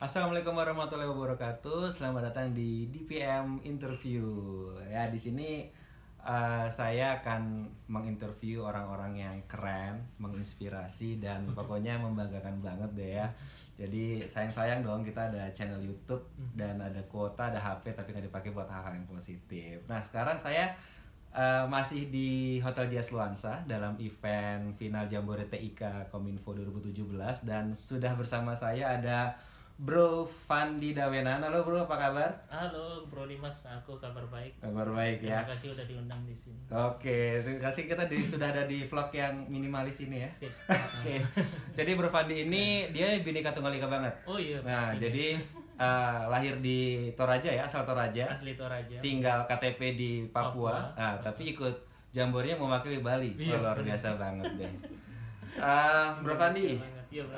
Assalamualaikum warahmatullahi wabarakatuh. Selamat datang di DPM Interview. Ya, di sini uh, saya akan menginterview orang-orang yang keren, menginspirasi dan pokoknya membanggakan banget deh ya. Jadi sayang-sayang dong kita ada channel YouTube dan ada kuota, ada HP tapi nggak dipakai buat hal-hal yang positif. Nah sekarang saya uh, masih di Hotel Dias Luansa dalam event final Jambore TIK Kominfo 2017 dan sudah bersama saya ada Bro Fandi Dawenan. Halo Bro, apa kabar? Halo Bro Dimas, aku kabar baik. Kabar baik ya. Terima kasih udah diundang di sini. Oke, terima kasih kita di, sudah ada di vlog yang minimalis ini ya. Sip. Oke. Jadi Bro Fandi ini dia bineka tunggal ika banget. Oh iya. Nah, pastinya. jadi uh, lahir di Toraja ya, asal Toraja. asli Toraja. Tinggal KTP di Papua. Papua. Nah, tapi ikut jambornya mewakili Bali. Iya, luar biasa banget deh. Ah, Bro Fandi. Iya, Bro.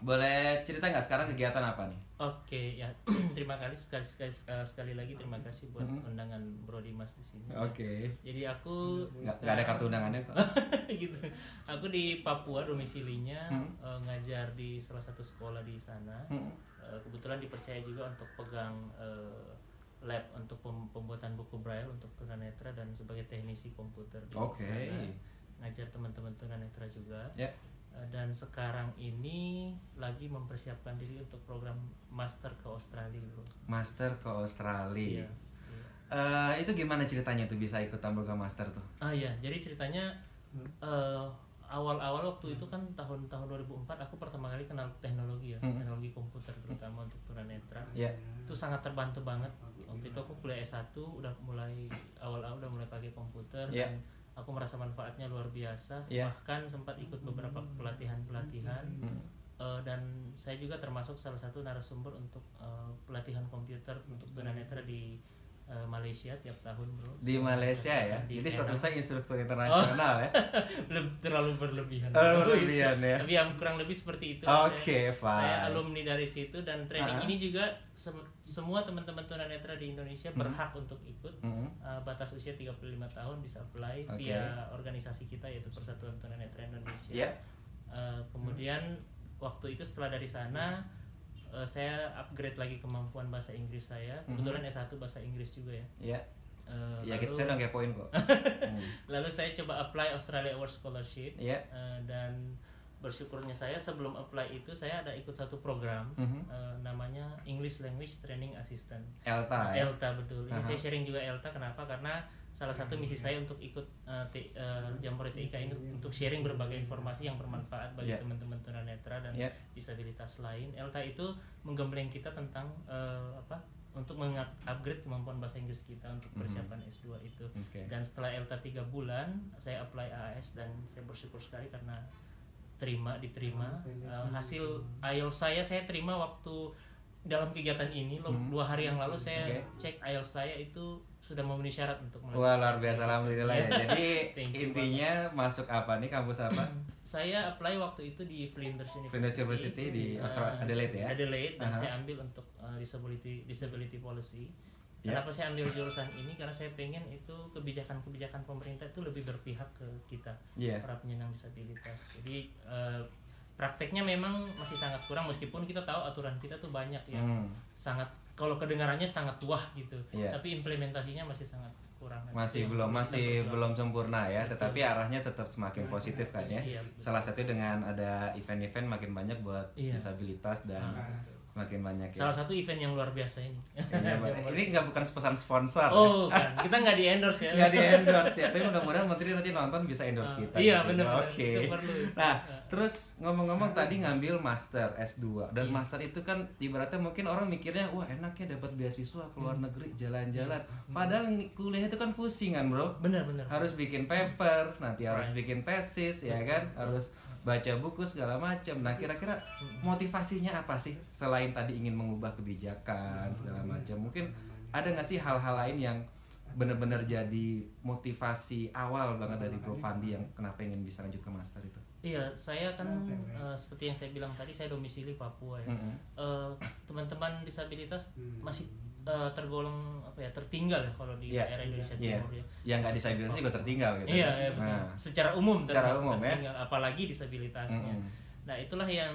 Boleh cerita nggak sekarang kegiatan apa nih? Oke, ya. terima kasih sekali, sekali eh, sekali lagi terima kasih buat undangan Bro Dimas di sini. Oke. Jadi aku Nggak, ada kartu undangannya kok. gitu. Aku di Papua domisilinya Hmm. eh, ngajar di salah satu sekolah di sana. Hmm. Eh, kebetulan dipercaya juga untuk pegang eh, lab untuk pem- pembuatan buku braille untuk tunanetra dan sebagai teknisi komputer di Oke. sana. Ngajar teman-teman tunanetra juga. Ya. Eh, dan sekarang ini lagi mempersiapkan diri untuk program master ke Australia, bro. Master ke Australia. Iya, iya. Eh, itu gimana ceritanya tuh bisa ikutan program master tuh? Ah ya, jadi ceritanya eh, awal-awal waktu itu kan tahun-tahun 2004 aku pertama kali kenal teknologi ya, Hmm. teknologi komputer terutama untuk tunanetra. Ya. Itu sangat terbantu banget. Waktu itu aku kuliah S1 udah mulai awal-awal udah mulai pakai komputer Iya. dan aku merasa manfaatnya luar biasa. Iya. Bahkan sempat ikut beberapa pelatihan-pelatihan. Hmm. Eh, dan saya juga termasuk salah satu narasumber untuk eh, pelatihan komputer untuk tunanetra di eh, Malaysia tiap tahun bro. Di Malaysia ya. Di Jadi statusnya instruktur internasional ya. Leb- terlalu berlebihan. Oh, berlebihan ya. Tapi yang kurang lebih seperti itu. Oke, saya, fine. saya alumni dari situ dan training Ah. ini juga sem- semua teman-teman tunanetra di Indonesia berhak untuk ikut. Hmm. Uh, batas usia 35 tahun bisa apply Oke. via organisasi kita yaitu Persatuan Tunanetra Indonesia. Ya. Uh, kemudian waktu itu setelah dari sana uh, saya upgrade lagi kemampuan bahasa Inggris saya. Kebetulan S1 bahasa Inggris juga ya. Ya. Uh, Ya, lalu- kita saya udah kepoin kok. Hmm. Lalu saya coba apply Australia Award Scholarship Iya. eh, dan bersyukurnya saya sebelum apply itu saya ada ikut satu program Mhm. eh, namanya English Language Training Assistant Elta ya. ELTA betul. Ini Aha. saya sharing juga ELTA kenapa? Karena salah satu misi saya untuk ikut eh, T- eh, Jambore TIK ini untuk sharing berbagai informasi yang bermanfaat bagi Iya. teman-teman tunanetra dan Iya. disabilitas lain. ELTA itu menggembleng kita tentang eh, apa? Untuk mengupgrade kemampuan bahasa Inggris kita untuk Mhm. persiapan S2 itu. Oke. Dan setelah ELTA 3 bulan, saya apply AAS dan saya bersyukur sekali karena terima diterima. Uh, hasil IELTS saya saya terima waktu dalam kegiatan ini loh, Hmm. dua hari yang lalu saya Oke. cek IELTS saya itu sudah memenuhi syarat untuk Wah luar biasa alhamdulillah ya. Jadi intinya masuk apa nih kampus apa? Saya apply waktu itu di Flinders University, Flinders University di Uh, Australia- Adelaide ya? Adelaide dan Aha. saya ambil untuk uh, disability disability policy. Ya. Kenapa saya ambil jurusan ini? Karena saya pengen itu kebijakan-kebijakan pemerintah itu lebih berpihak ke kita. Iya. para penyandang disabilitas. Jadi eh, prakteknya memang masih sangat kurang meskipun kita tahu aturan kita tuh banyak yang Hmm. sangat kalau kedengarannya sangat wah gitu. Iya. Tapi implementasinya masih sangat kurang. Masih Itu belum masih belum sempurna ya, Betul. tetapi arahnya tetap semakin positif kan ya. Iya, betul. Salah satu dengan ada event-event makin banyak buat Iya. disabilitas dan semakin banyak ya. Salah satu event yang luar biasa ini. Iya, Mbak. ini nggak bukan pesan sponsor. oh, kan. Kita nggak di endorse ya. Nggak di endorse ya, tapi mudah-mudahan Menteri nanti nonton bisa endorse Ah, kita. iya, bener. Oke. Perlu. Nah, terus ngomong-ngomong tadi ngambil master S2 dan Iya. master itu kan ibaratnya mungkin orang mikirnya wah enaknya dapat beasiswa ke luar Hmm. negeri jalan-jalan. Padahal ng- kuliah itu kan pusing kan, Bro. Bener bener. Harus bikin paper, nanti harus Right. bikin tesis ya kan, harus baca buku segala macam. Nah, kira-kira motivasinya apa sih selain tadi ingin mengubah kebijakan segala macam? Mungkin ada nggak sih hal-hal lain yang benar-benar jadi motivasi awal banget dari Bro Fandi yang kenapa ingin bisa lanjut ke master itu? Iya, saya kan eh, seperti yang saya bilang tadi, saya domisili Papua ya. Eh, teman-teman disabilitas masih eh, tergolong apa ya tertinggal ya kalau di Iya. daerah Indonesia Iya. Timur ya. Yang nggak disabilitas juga tertinggal gitu. Iya, iya betul. Nah, Secara umum Secara umum, ya. tertinggal, apalagi disabilitasnya. Mm-mm. Nah, itulah yang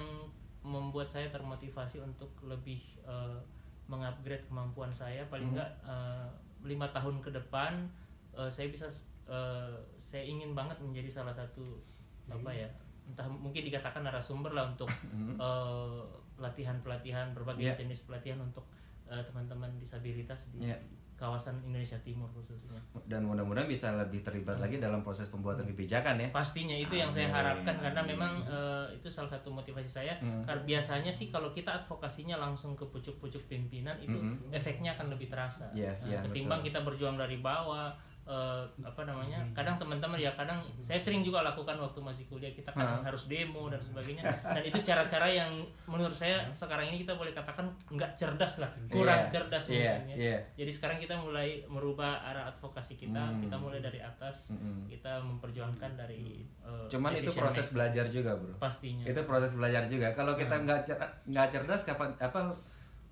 membuat saya termotivasi untuk lebih eh, mengupgrade kemampuan saya paling Mhm. enggak eh, lima tahun ke depan eh, saya bisa eh, saya ingin banget menjadi salah satu apa ya entah mungkin dikatakan narasumber lah untuk Mhm. eh, pelatihan-pelatihan berbagai Iya. jenis pelatihan untuk eh, teman-teman disabilitas di Iya. kawasan Indonesia Timur khususnya. dan mudah-mudahan bisa lebih terlibat lagi dalam proses pembuatan kebijakan ya Pastinya itu yang saya Amin, harapkan karena amin. memang eh, itu salah satu motivasi saya. Hmm. Karena biasanya sih kalau kita advokasinya langsung ke pucuk-pucuk pimpinan itu Mhm. efeknya akan lebih terasa. Iya, Nah, iya, ketimbang betul. kita berjuang dari bawah eh, apa namanya? Kadang teman-teman ya kadang saya sering juga lakukan waktu masih kuliah kita kadang Ah. harus demo dan sebagainya. Dan itu cara-cara yang menurut saya sekarang ini kita boleh katakan nggak cerdas lah, kurang Iya, cerdas iya, mungkin ya. iya. Jadi sekarang kita mulai merubah arah advokasi kita, Hmm. kita mulai dari atas, Mm-mm. kita memperjuangkan dari uh, cuman itu proses belajar juga bro pastinya. itu proses belajar juga kalau kita nggak cer- nggak cerdas kapan apa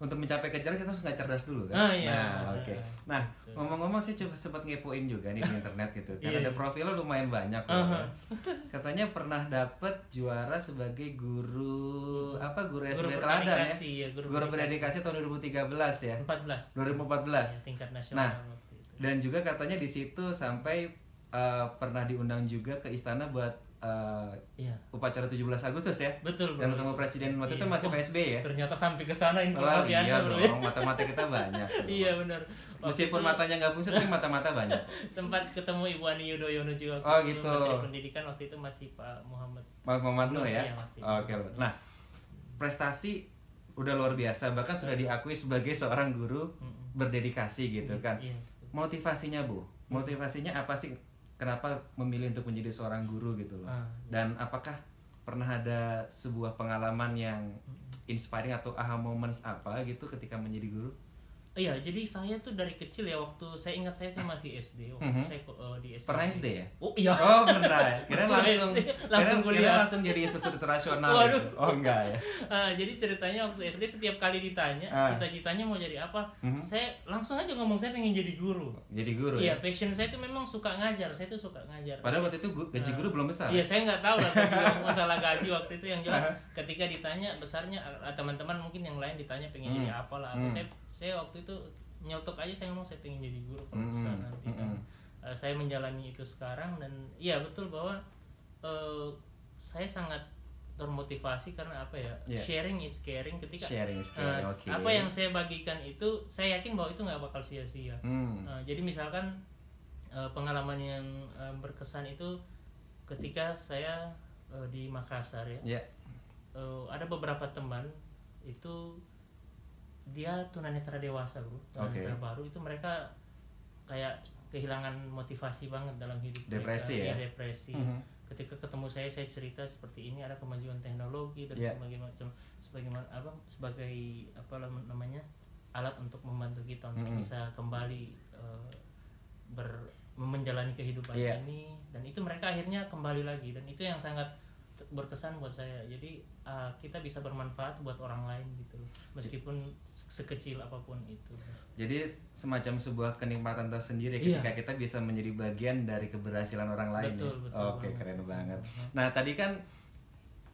untuk mencapai kejar kita harus nggak cerdas dulu kan Ah, iya. nah oke nah Betul. ngomong-ngomong sih coba sempat ngepoin juga nih di internet gitu kan Iya, ada iya. profilnya lumayan banyak loh, kan. katanya pernah dapet juara sebagai guru apa guru SD teladan ya ya, guru, guru berdedikasi tahun 2013 ya 14 2014 ya, tingkat nasional Nah, waktu itu. dan juga katanya di situ sampai uh, pernah diundang juga ke istana buat uh, Iya. upacara 17 Agustus ya Betul, dan bro. ketemu presiden waktu itu Iya. masih Oh, PSB ya Ternyata sampai ke sana informasi iya Anda, Bro. ya. dong, mata-mata kita banyak. bro. Iya, benar. Meskipun itu matanya nggak fungsi, tapi mata-mata banyak. sempat ketemu Ibu Ani Yudhoyono juga Oh, itu, gitu. Menteri Pendidikan waktu itu masih Pak Muhammad. Mas Muhammad Nur ya. Iya. Oke, Bro. nah prestasi udah luar biasa, bahkan sudah diakui sebagai seorang guru berdedikasi gitu kan. Iya. Motivasinya bu, motivasinya apa sih? Kenapa memilih untuk menjadi seorang guru gitu loh? Ah, Dan apakah pernah ada sebuah pengalaman yang inspiring atau aha moments apa gitu ketika menjadi guru? Iya, jadi saya tuh dari kecil ya waktu saya ingat saya saya masih SD waktu Mhm. saya eh, di SD. Pernah SD ya? Oh iya. Oh pernah ya? Kira langsung langsung kira- kuliah. kira langsung jadi susu internasional Waduh. gitu. Oh enggak ya? Ah, jadi ceritanya waktu SD setiap kali ditanya Ah. cita-citanya mau jadi apa, Mhm. saya langsung aja ngomong saya pengen jadi guru. Jadi guru Iya, ya? passion saya itu memang suka ngajar. Saya tuh suka ngajar. Padahal waktu itu gaji guru belum besar. Iya, saya nggak tahu lah masalah gaji waktu itu yang jelas ketika ditanya besarnya teman-teman mungkin yang lain ditanya pengen Hmm. jadi apa lah. apa. Hmm. Saya saya waktu itu nyotok aja saya ngomong saya pengen jadi guru kalau Hmm, besar nanti. hmm, Dan, hmm. eh, saya menjalani itu sekarang dan iya betul bahwa eh, saya sangat termotivasi karena apa ya? Iya. Sharing is caring ketika Sharing is eh, caring, oke. apa yang saya bagikan itu saya yakin bahwa itu nggak bakal sia-sia. Hmm. Nah, jadi misalkan eh, pengalaman yang eh, berkesan itu ketika saya eh, di Makassar ya, Ya. eh, ada beberapa teman itu dia tunanetra dewasa bro, tunanetra Oke. baru itu mereka kayak kehilangan motivasi banget dalam hidup Depresi mereka. ya? Iya, depresi. Mhm. Ketika ketemu saya saya cerita seperti ini ada kemajuan teknologi dan Ya. sebagai macam sebagaimana apa sebagai apa namanya alat untuk membantu kita untuk Mhm. bisa kembali eh, ber menjalani kehidupan Iya. ini dan itu mereka akhirnya kembali lagi dan itu yang sangat berkesan buat saya jadi ah, kita bisa bermanfaat buat orang lain gitu loh meskipun se- sekecil apa pun itu Jadi semacam sebuah kenikmatan tersendiri Iya. ketika kita bisa menjadi bagian dari keberhasilan orang lain. Betul, ya? betul Oke, banget. keren banget. Nah, tadi kan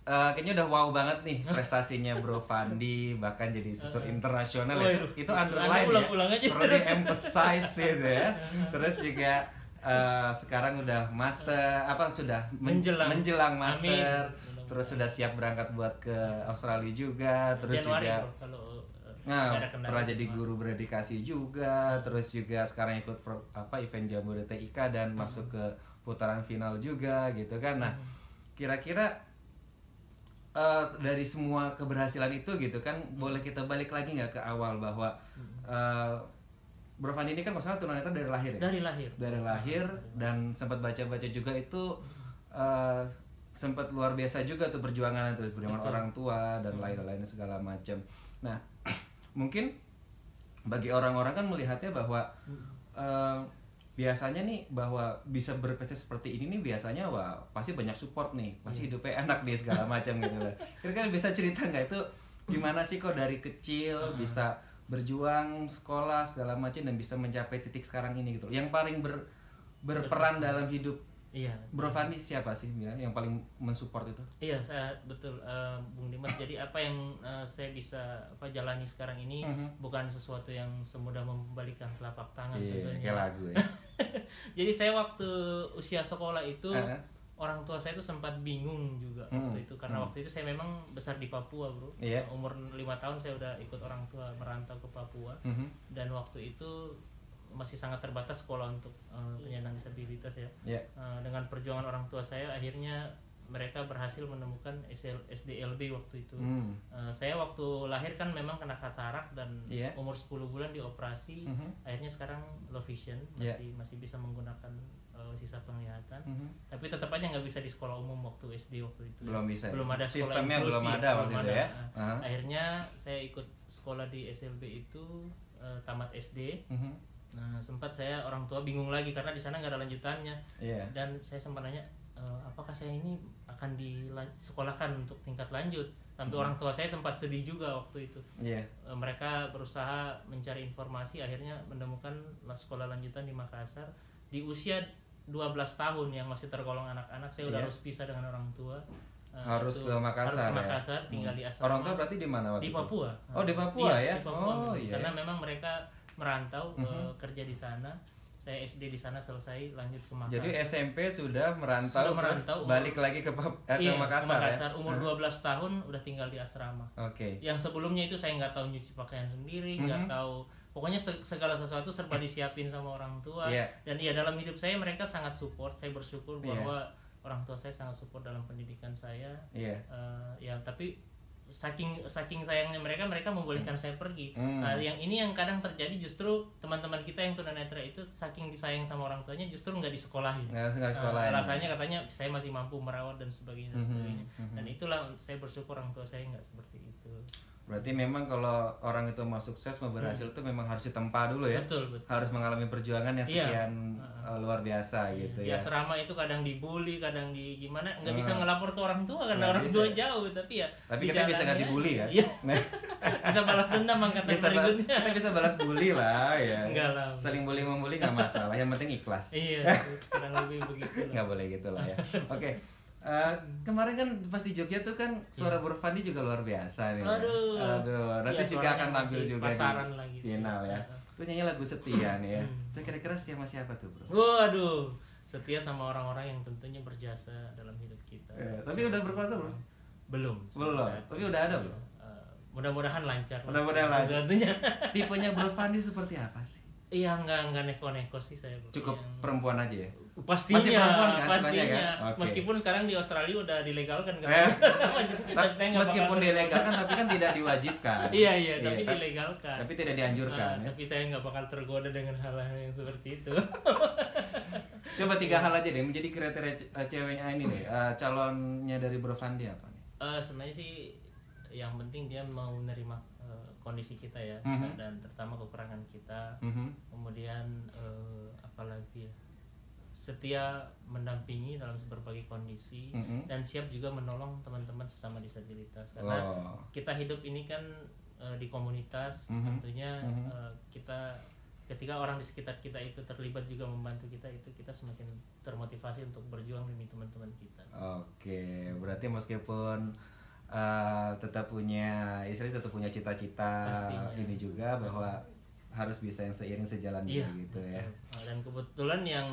eh, kayaknya udah wow banget nih prestasinya Bro Fandi bahkan jadi susur internasional itu Waduh, itu Anda underline ya. aja. Perlu di-emphasize gitu ya. Terus juga eh, sekarang udah master apa sudah men- Menjelang. menjelang Amin. master. Terus sudah siap berangkat buat ke Australia juga, terus Januari juga kalau Nah, pernah jadi guru berdedikasi juga, terus juga sekarang ikut pro- apa event Jamboree TIK dan Hmm. masuk ke putaran final juga gitu kan. Nah, kira-kira eh, dari semua keberhasilan itu gitu kan, boleh kita balik lagi nggak ke awal bahwa eh Bro Fandi ini kan masalah tunanetra dari lahir ya? dari lahir Dari lahir dan sempat baca-baca juga itu eh, sempat luar biasa juga tuh perjuangan itu perjuangan Betul. orang tua dan lain-lain segala macam. Nah, mungkin bagi orang-orang kan melihatnya bahwa eh, biasanya nih bahwa bisa berprestasi seperti ini nih biasanya wah pasti banyak support nih, pasti hidupnya enak nih segala macam gitu lah. Kira-kira bisa cerita nggak itu gimana sih kok dari kecil bisa berjuang sekolah segala macam dan bisa mencapai titik sekarang ini gitu. loh. Yang paling ber- berperan dalam hidup iya Bro Fandi siapa sih ya yang paling mensupport itu? Iya, saya betul eh, Bung Dimas. Jadi apa yang eh, saya bisa apa jalani sekarang ini Mhm. bukan sesuatu yang semudah membalikan telapak tangan Iya, tentunya. kayak lagu ya. Jadi saya waktu usia sekolah itu Heeh. Orang tua saya itu sempat bingung juga Hmm, waktu itu karena waktu itu saya memang besar di Papua, Bro. Iya. Umur lima tahun saya udah ikut orang tua merantau ke Papua Mhm. dan waktu itu masih sangat terbatas sekolah untuk eh, penyandang disabilitas ya. Iya. Uh, dengan perjuangan orang tua saya akhirnya mereka berhasil menemukan SL, SDLB waktu itu. Hmm. Uh, saya waktu lahir kan memang kena katarak dan Iya. umur 10 bulan dioperasi. Mhm. Akhirnya sekarang low vision Iya. masih masih bisa menggunakan uh, sisa penglihatan. Mhm. Tapi tetap aja nggak bisa di sekolah umum waktu SD waktu itu. Belum bisa. ya? Belum ada sekolah Sistemnya belum inklusif, ada waktu belum itu ada. ya. Uh, Aha. Akhirnya saya ikut sekolah di SLB itu uh, tamat SD. Mhm. Nah, sempat saya orang tua bingung lagi karena di sana nggak ada lanjutannya Iya. dan saya sempat nanya "E, apakah saya ini akan disekolahkan untuk tingkat lanjut sampai orang tua saya sempat sedih juga waktu itu Iya. E, mereka berusaha mencari informasi akhirnya menemukan la- sekolah lanjutan di Makassar di usia 12 tahun yang masih tergolong anak-anak saya udah Iya. harus pisah dengan orang tua E, Harus itu ke Makassar harus ke ya? Makassar tinggal Hmm. di asrama Orang tua berarti di mana waktu di itu? Papua. Oh, di Papua ya? Iya, di Papua. Oh, iya. Karena memang mereka merantau Mhm. eh, kerja di sana. Saya SD di sana selesai lanjut ke Makassar. Jadi SMP sudah merantau, Sudah ke- merantau, umur- balik lagi ke, eh, ke iya, Makassar, ya? Umur 12 tahun udah tinggal di asrama. Oke. Yang sebelumnya itu saya nggak tahu nyuci pakaian sendiri, nggak Mhm. tahu pokoknya se- segala sesuatu serba disiapin sama orang tua. Iya. Dan iya dalam hidup saya mereka sangat support. Saya bersyukur Iya. bahwa orang tua saya sangat support dalam pendidikan saya. Iya. Eh, ya tapi saking saking sayangnya mereka mereka membolehkan saya pergi Hmm. Nah, yang ini yang kadang terjadi justru teman-teman kita yang tunanetra itu saking disayang sama orang tuanya justru nggak disekolahin Nggak sekolah ini. rasanya katanya saya masih mampu merawat dan sebagainya dan Mhm, sebagainya mhm. dan itulah saya bersyukur orang tua saya nggak seperti itu Berarti memang kalau orang itu mau sukses mau berhasil itu memang harus ditempa dulu ya. Hmm. betul betul Harus mengalami perjuangan yang Iya. sekian eh, luar biasa gitu di ya. asrama itu kadang dibully kadang di gimana nggak bisa Hmm. ngelapor ke orang tua karena Nggak orang bisa. tua jauh tapi ya Tapi kita bisa jalannya ganti bully ya. iya bisa balas dendam angkatan bisa ba- berikutnya kita bisa balas bully lah ya. Enggak lah. Saling bully membully nggak masalah. Yang penting ikhlas. iya kurang lebih begitu lah. nggak boleh gitu lah ya. Oke. Eh, kemarin kan pas di Jogja tuh kan suara Bro Fandi juga luar biasa nih. Iya. Aduh. Aduh, nanti Iya, juga akan tampil juga pasaran di lagi. final ya. Terus nyanyi lagu setia nih ya. Hmm. Itu kira-kira setia sama siapa tuh, Bro? Waduh, setia sama orang-orang yang tentunya berjasa dalam hidup kita. Eh, tapi udah berkeluarga belum? Belum. Belum. Tapi udah ada belum? Eh, mudah-mudahan lancar. Mudah-mudahan lancar. Sesuatunya. Tipenya Bro Fandi seperti apa sih? Iya, nggak nggak neko-neko sih saya. Bro. Cukup Yang- perempuan aja ya. Pastinya, Masih perempuan kan, pastinya. kan? Oke. Meskipun sekarang di Australia udah dilegalkan kan. Eh. Tapi saya nggak meskipun bakal- dilegalkan tapi kan tidak diwajibkan. Iya iya, tapi ta- dilegalkan. Tapi tidak dianjurkan Ah, ya. Tapi saya nggak bakal tergoda dengan hal-hal yang seperti itu. Coba tiga hal aja deh menjadi kriteria eh, ceweknya ini nih. eh, calonnya dari Bro Fandi apa nih? Eh, sebenarnya sih yang penting dia mau menerima eh, kondisi kita ya Mhm. dan terutama kekurangan kita Mhm. kemudian eh, apalagi ya setia mendampingi dalam berbagai kondisi Mhm. dan siap juga menolong teman-teman sesama disabilitas karena Oh. kita hidup ini kan eh, di komunitas Mhm. tentunya Mhm. eh, kita ketika orang di sekitar kita itu terlibat juga membantu kita itu kita semakin termotivasi untuk berjuang demi teman-teman kita Oke, berarti meskipun eh, tetap punya istri tetap punya cita-cita ini juga bahwa harus bisa yang seiring sejalan Iya, gitu ya. betul. Dan kebetulan yang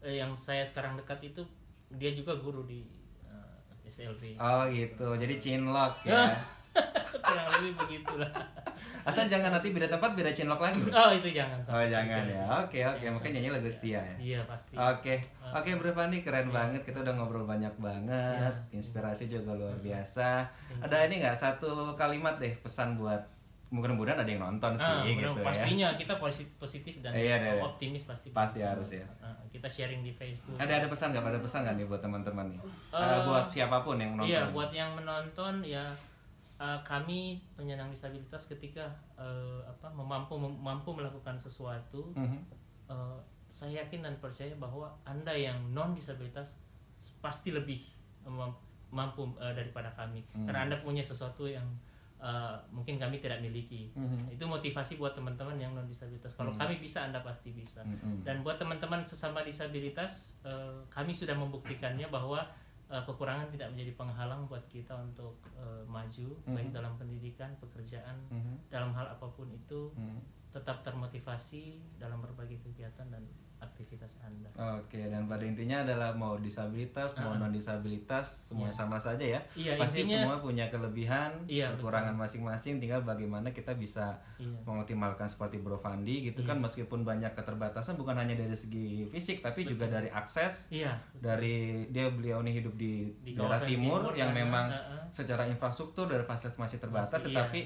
eh, yang saya sekarang dekat itu dia juga guru di eh, SLB Oh gitu, jadi cinlok ya. kurang lebih begitulah Asal jangan nanti beda tempat beda cinlok lagi. bro. oh itu jangan Oh jangan ya. Oke oke, Jangan makanya nyanyi lagu setia ya. iya pasti Oke, oke Bro Fandi keren banget. Kita udah ngobrol banyak banget, Iya. inspirasi juga luar biasa. Ada ini nggak satu kalimat deh pesan buat mudah-mudahan ada yang nonton sih Ah, benar. gitu ya. pastinya kita positif, positif dan Iya, iya, iya. optimis pasti Pasti harus ya. Ah, kita sharing di Facebook Ada ada pesan nggak? Ada pesan nggak nih buat teman-teman nih? Eh, Eh, buat siapa pun yang nonton. Iya, buat yang menonton ya eh, kami penyandang disabilitas ketika eh, apa mampu mampu melakukan sesuatu, Mhm. eh, saya yakin dan percaya bahwa anda yang non disabilitas pasti lebih mampu, mampu, daripada kami, Hmm. karena anda punya sesuatu yang uh, mungkin kami tidak miliki. Mhm. Itu motivasi buat teman-teman yang non disabilitas. Kalau kami bisa, anda pasti bisa. Mhm. Dan buat teman-teman sesama disabilitas, uh, kami sudah membuktikannya bahwa uh, kekurangan tidak menjadi penghalang buat kita untuk uh, maju, baik dalam pendidikan, pekerjaan, Mhm. dalam hal apa pun itu, Mhm. Tetap termotivasi dalam berbagai kegiatan dan aktivitas anda. Oke, dan pada intinya adalah mau disabilitas, mau non disabilitas, semua sama saja ya. Iya, Pasti intinya- semua punya kelebihan, Iya, kekurangan masing-masing. Tinggal bagaimana kita bisa Iya. mengoptimalkan seperti Bro Fandi gitu kan, meskipun banyak keterbatasan, bukan hanya dari segi fisik, tapi juga dari akses. Iya, Dari dia beliau ini hidup di, Di daerah timur, timur, yang ya, memang uh-uh. secara infrastruktur dari fasilitas masih terbatas, Masih, tetapi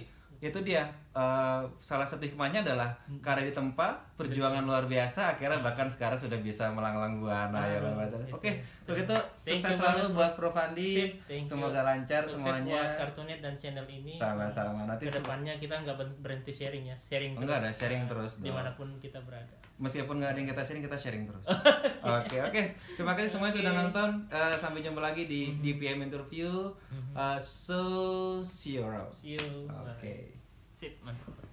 itu dia eh, salah satu hikmahnya adalah Hmm. karya di tempat perjuangan luar biasa akhirnya bahkan sekarang sudah bisa melanglang buana ya Faisal. itu. Oke, kalau gitu Thank sukses you selalu banget. buat Prof Andi. Thank you. Semoga lancar Sukses buat semuanya. Kartunet dan channel ini. Sama-sama. Nanti Ke depannya kita nggak ber- berhenti sharing ya, sharing Enggak terus. ada sharing terus. Di mana pun kita berada. meskipun nggak ada yang kita sharing kita sharing terus. Oke oke. Terima kasih semuanya sudah nonton. Eh, sampai jumpa lagi di di PM interview. Eh, so see you around. See you. Oke. Bye. Sip, mantap.